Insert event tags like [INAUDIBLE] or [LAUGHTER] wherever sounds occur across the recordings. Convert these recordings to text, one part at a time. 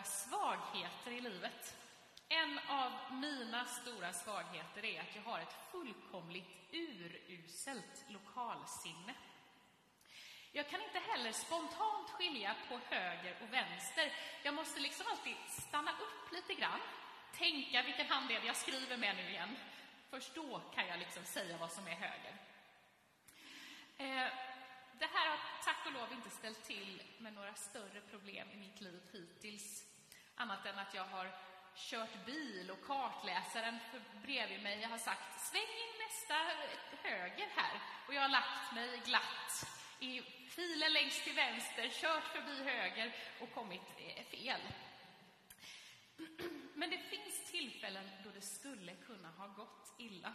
våra svagheter i livet. En av mina stora svagheter är att jag har ett fullkomligt uruselt lokalsinne. Jag kan inte heller spontant skilja på höger och vänster. Jag måste liksom alltid stanna upp lite grann, tänka vilken hand det jag skriver med nu igen. Först då kan jag liksom säga vad som är höger. Eh, det här har tack och lov inte ställt till med några större problem i mitt liv hittills. Annat än att jag har kört bil och kartläsaren bredvid mig har sagt sväng in nästa höger här. Och jag har lagt mig glatt i filen längst till vänster, kört förbi höger och kommit eh, fel. [CLEARS THROAT] Men det finns tillfällen då det skulle kunna ha gått illa.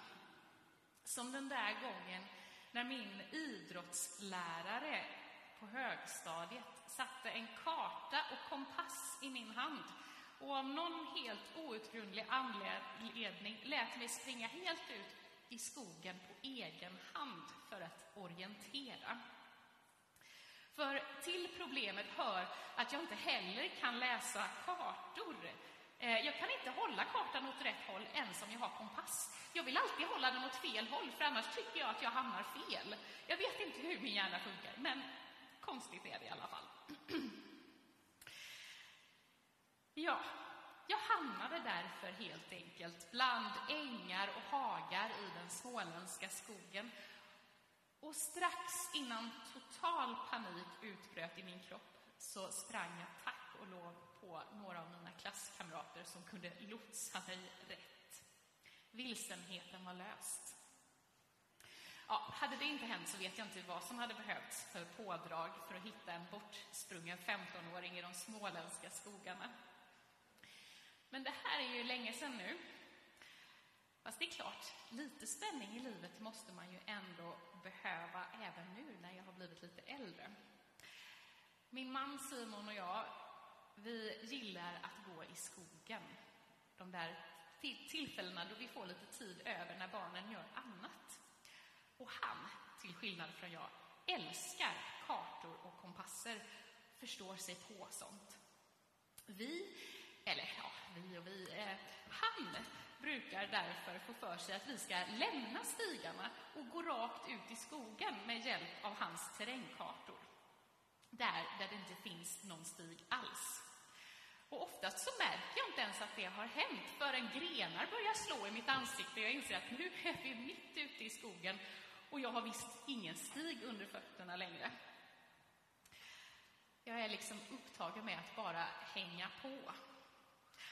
Som den där gången när min idrottslärare på högstadiet satte en karta och kompass i min hand och av någon helt outgrundlig anledning lät mig springa helt ut i skogen på egen hand för att orientera. För till problemet hör att jag inte heller kan läsa kartor. Eh, jag kan inte hålla kartan åt rätt håll ens om jag har kompass. Jag vill alltid hålla den åt fel håll, för annars tycker jag att jag hamnar fel. Jag vet inte hur min hjärna funkar, men konstigt är det i alla fall. Ja, jag hamnade därför helt enkelt bland ängar och hagar i den småländska skogen. Och strax innan total panik utbröt i min kropp så sprang jag tack och lov på några av mina klasskamrater som kunde lotsa mig rätt. Vilsenheten var löst. Ja, hade det inte hänt så vet jag inte vad som hade behövts för pådrag för att hitta en bortsprungen 15-åring i de småländska skogarna. Men det här är ju länge sedan nu. Fast det är klart, lite spänning i livet måste man ju ändå behöva även nu när jag har blivit lite äldre. Min man Simon och jag, vi gillar att gå i skogen. De där tillfällena då vi får lite tid över när barnen gör annat. Och han, till skillnad från jag, älskar kartor och kompasser, förstår sig på sånt. Vi, eller ja, vi och vi, eh, han brukar därför få för sig att vi ska lämna stigarna och gå rakt ut i skogen med hjälp av hans terrängkartor. Där, där det inte finns någon stig alls. Och oftast så märker jag inte ens att det har hänt förrän grenar börjar slå i mitt ansikte och jag inser att nu är vi mitt ute i skogen och jag har visst ingen stig under fötterna längre. Jag är liksom upptagen med att bara hänga på.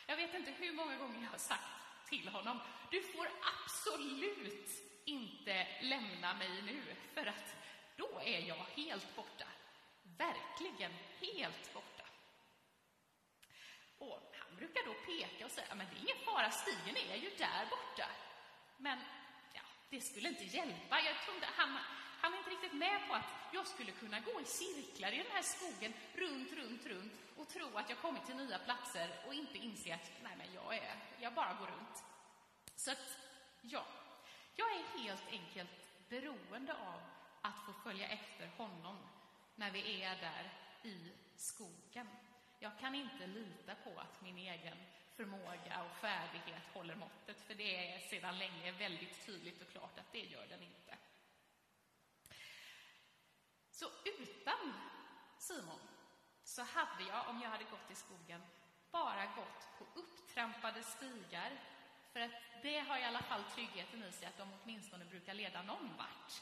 Jag vet inte hur många gånger jag har sagt till honom, du får absolut inte lämna mig nu, för att då är jag helt borta. Verkligen helt borta. Och han brukar då peka och säga, men det är ingen fara, stigen är ju där borta. Det skulle inte hjälpa. Jag trodde, inte, han, han var inte riktigt med på att jag skulle kunna gå i cirklar i den här skogen, runt, runt, runt och tro att jag kommit till nya platser och inte inse att nej, men jag, är, jag bara går runt. Så att, ja, jag är helt enkelt beroende av att få följa efter honom när vi är där i skogen. Jag kan inte lita på att min egen förmåga och färdighet håller måttet, för det är sedan länge väldigt tydligt och klart att det gör den inte. Så utan Simon så hade jag, om jag hade gått i skogen, bara gått på upptrampade stigar för att det har i alla fall tryggheten i sig att de åtminstone brukar leda någon vart.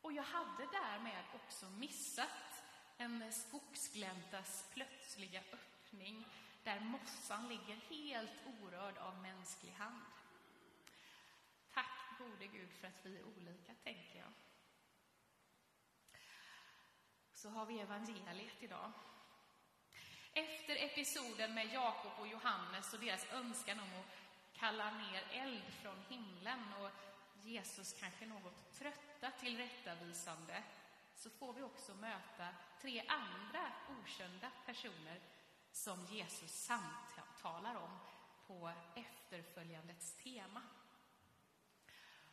Och jag hade därmed också missat en skogsgläntas plötsliga öppning där mossan ligger helt orörd av mänsklig hand. Tack gode Gud för att vi är olika, tänker jag. Så har vi evangeliet idag. Efter episoden med Jakob och Johannes och deras önskan om att kalla ner eld från himlen och Jesus kanske något trötta tillrättavisande så får vi också möta tre andra okända personer som Jesus samtalar om på efterföljandets tema.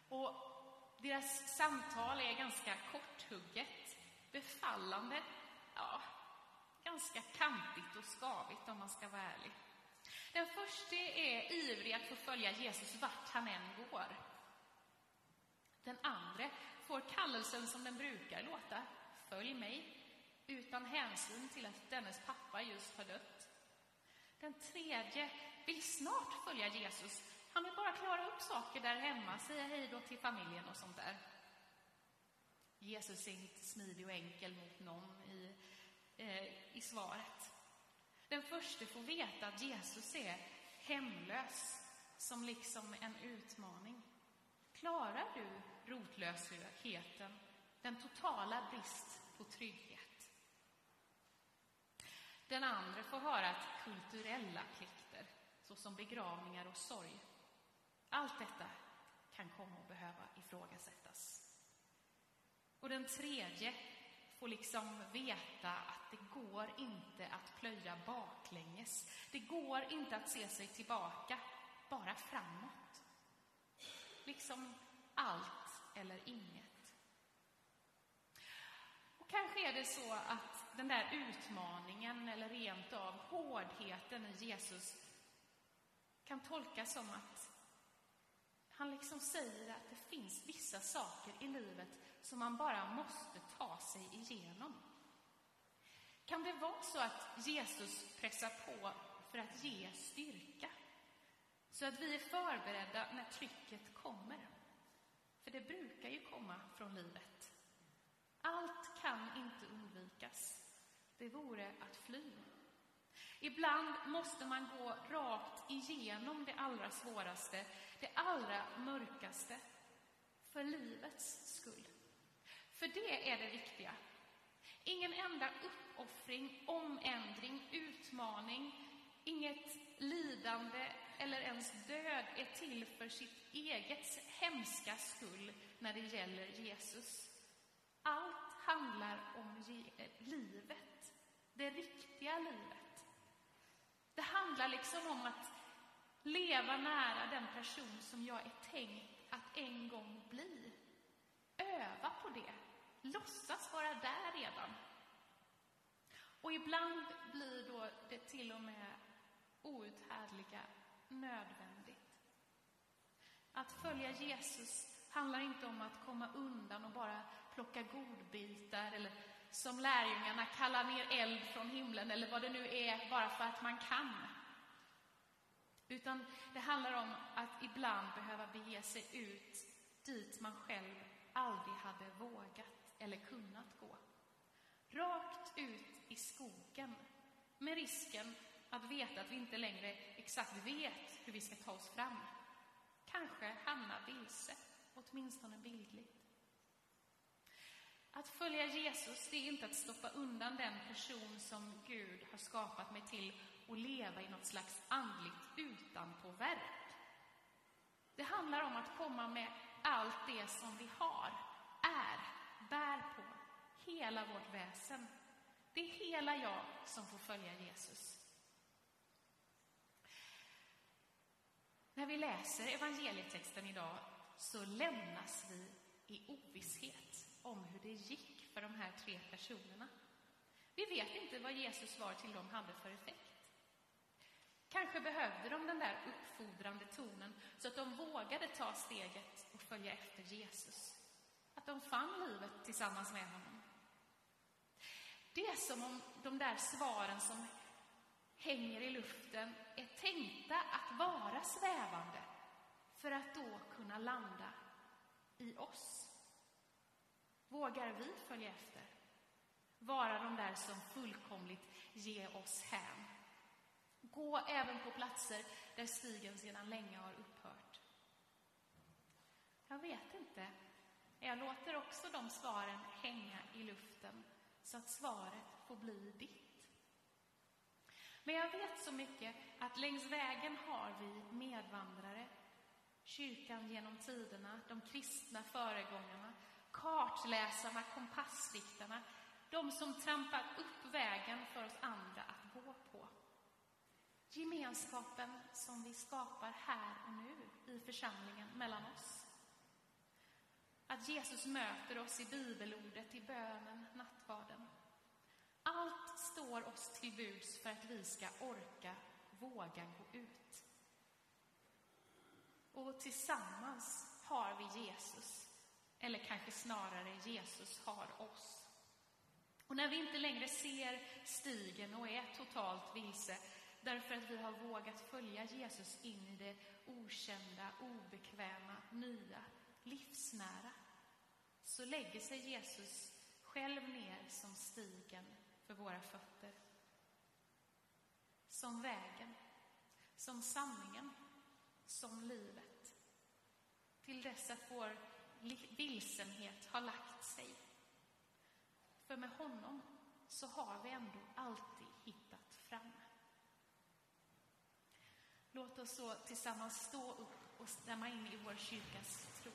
Och deras samtal är ganska korthugget, befallande, ja, ganska kantigt och skavigt om man ska vara ärlig. Den första är ivrig att få följa Jesus vart han än går. Den andra får kallelsen som den brukar låta, följ mig, utan hänsyn till att dennes pappa just har dött. Den tredje vill snart följa Jesus. Han vill bara klara upp saker där hemma, säga hej då till familjen och sånt där. Jesus är inte smidig och enkel mot någon i, eh, i svaret. Den första får veta att Jesus är hemlös, som liksom en utmaning. Klarar du rotlösheten, den totala brist på trygghet? Den andra får höra att kulturella plikter, såsom begravningar och sorg, allt detta kan komma att behöva ifrågasättas. Och den tredje får liksom veta att det går inte att plöja baklänges. Det går inte att se sig tillbaka, bara framåt. Liksom allt eller inget. Och kanske är det så att den där utmaningen eller rent av hårdheten i Jesus kan tolkas som att han liksom säger att det finns vissa saker i livet som man bara måste ta sig igenom. Kan det vara så att Jesus pressar på för att ge styrka? Så att vi är förberedda när trycket kommer. För det brukar ju komma från livet. Allt kan inte undvikas. Det vore att fly. Ibland måste man gå rakt igenom det allra svåraste, det allra mörkaste, för livets skull. För det är det viktiga. Ingen enda uppoffring, omändring, utmaning, inget lidande eller ens död är till för sitt eget hemska skull när det gäller Jesus. Allt handlar om livet, det riktiga livet. Det handlar liksom om att leva nära den person som jag är tänkt att en gång bli. Öva på det. Låtsas vara där redan. Och ibland blir då det till och med outhärdliga nödvändigt. Att följa Jesus handlar inte om att komma undan och bara plocka godbitar eller som lärjungarna kallar ner eld från himlen eller vad det nu är, bara för att man kan. Utan det handlar om att ibland behöva bege sig ut dit man själv aldrig hade vågat eller kunnat gå. Rakt ut i skogen med risken att veta att vi inte längre exakt vet hur vi ska ta oss fram. Kanske hamna vilse, åtminstone bildligt. Att följa Jesus, det är inte att stoppa undan den person som Gud har skapat mig till och leva i något slags andligt utanpåverk. Det handlar om att komma med allt det som vi har, är, bär på, hela vårt väsen. Det är hela jag som får följa Jesus. När vi läser evangelietexten idag så lämnas vi i ovisshet om hur det gick för de här tre personerna. Vi vet inte vad Jesus svar till dem hade för effekt. Kanske behövde de den där uppfordrande tonen så att de vågade ta steget och följa efter Jesus. Att de fann livet tillsammans med honom. Det är som om de där svaren som hänger i luften är tänkta att vara svävande för att då kunna landa i oss. Vågar vi följa efter? Vara de där som fullkomligt ger oss hän? Gå även på platser där stigen sedan länge har upphört. Jag vet inte. Jag låter också de svaren hänga i luften så att svaret får bli ditt. Men jag vet så mycket att längs vägen har vi medvandrare. Kyrkan genom tiderna, de kristna föregångarna, kartläsarna, kompassriktarna, de som trampar upp vägen för oss andra att gå på. Gemenskapen som vi skapar här och nu i församlingen mellan oss. Att Jesus möter oss i bibelordet, i bönen, nattvarden. Allt står oss till buds för att vi ska orka, våga gå ut. Och tillsammans har vi Jesus, eller kanske snarare Jesus har oss. Och när vi inte längre ser stigen och är totalt vilse därför att vi har vågat följa Jesus in i det okända, obekväma, nya, livsnära, så lägger sig Jesus själv ner som stigen för våra fötter. Som vägen, som sanningen, som livet. Till dess att vår vilsenhet har lagt sig. För med honom så har vi ändå alltid hittat fram. Låt oss så tillsammans stå upp och stämma in i vår kyrkas tro.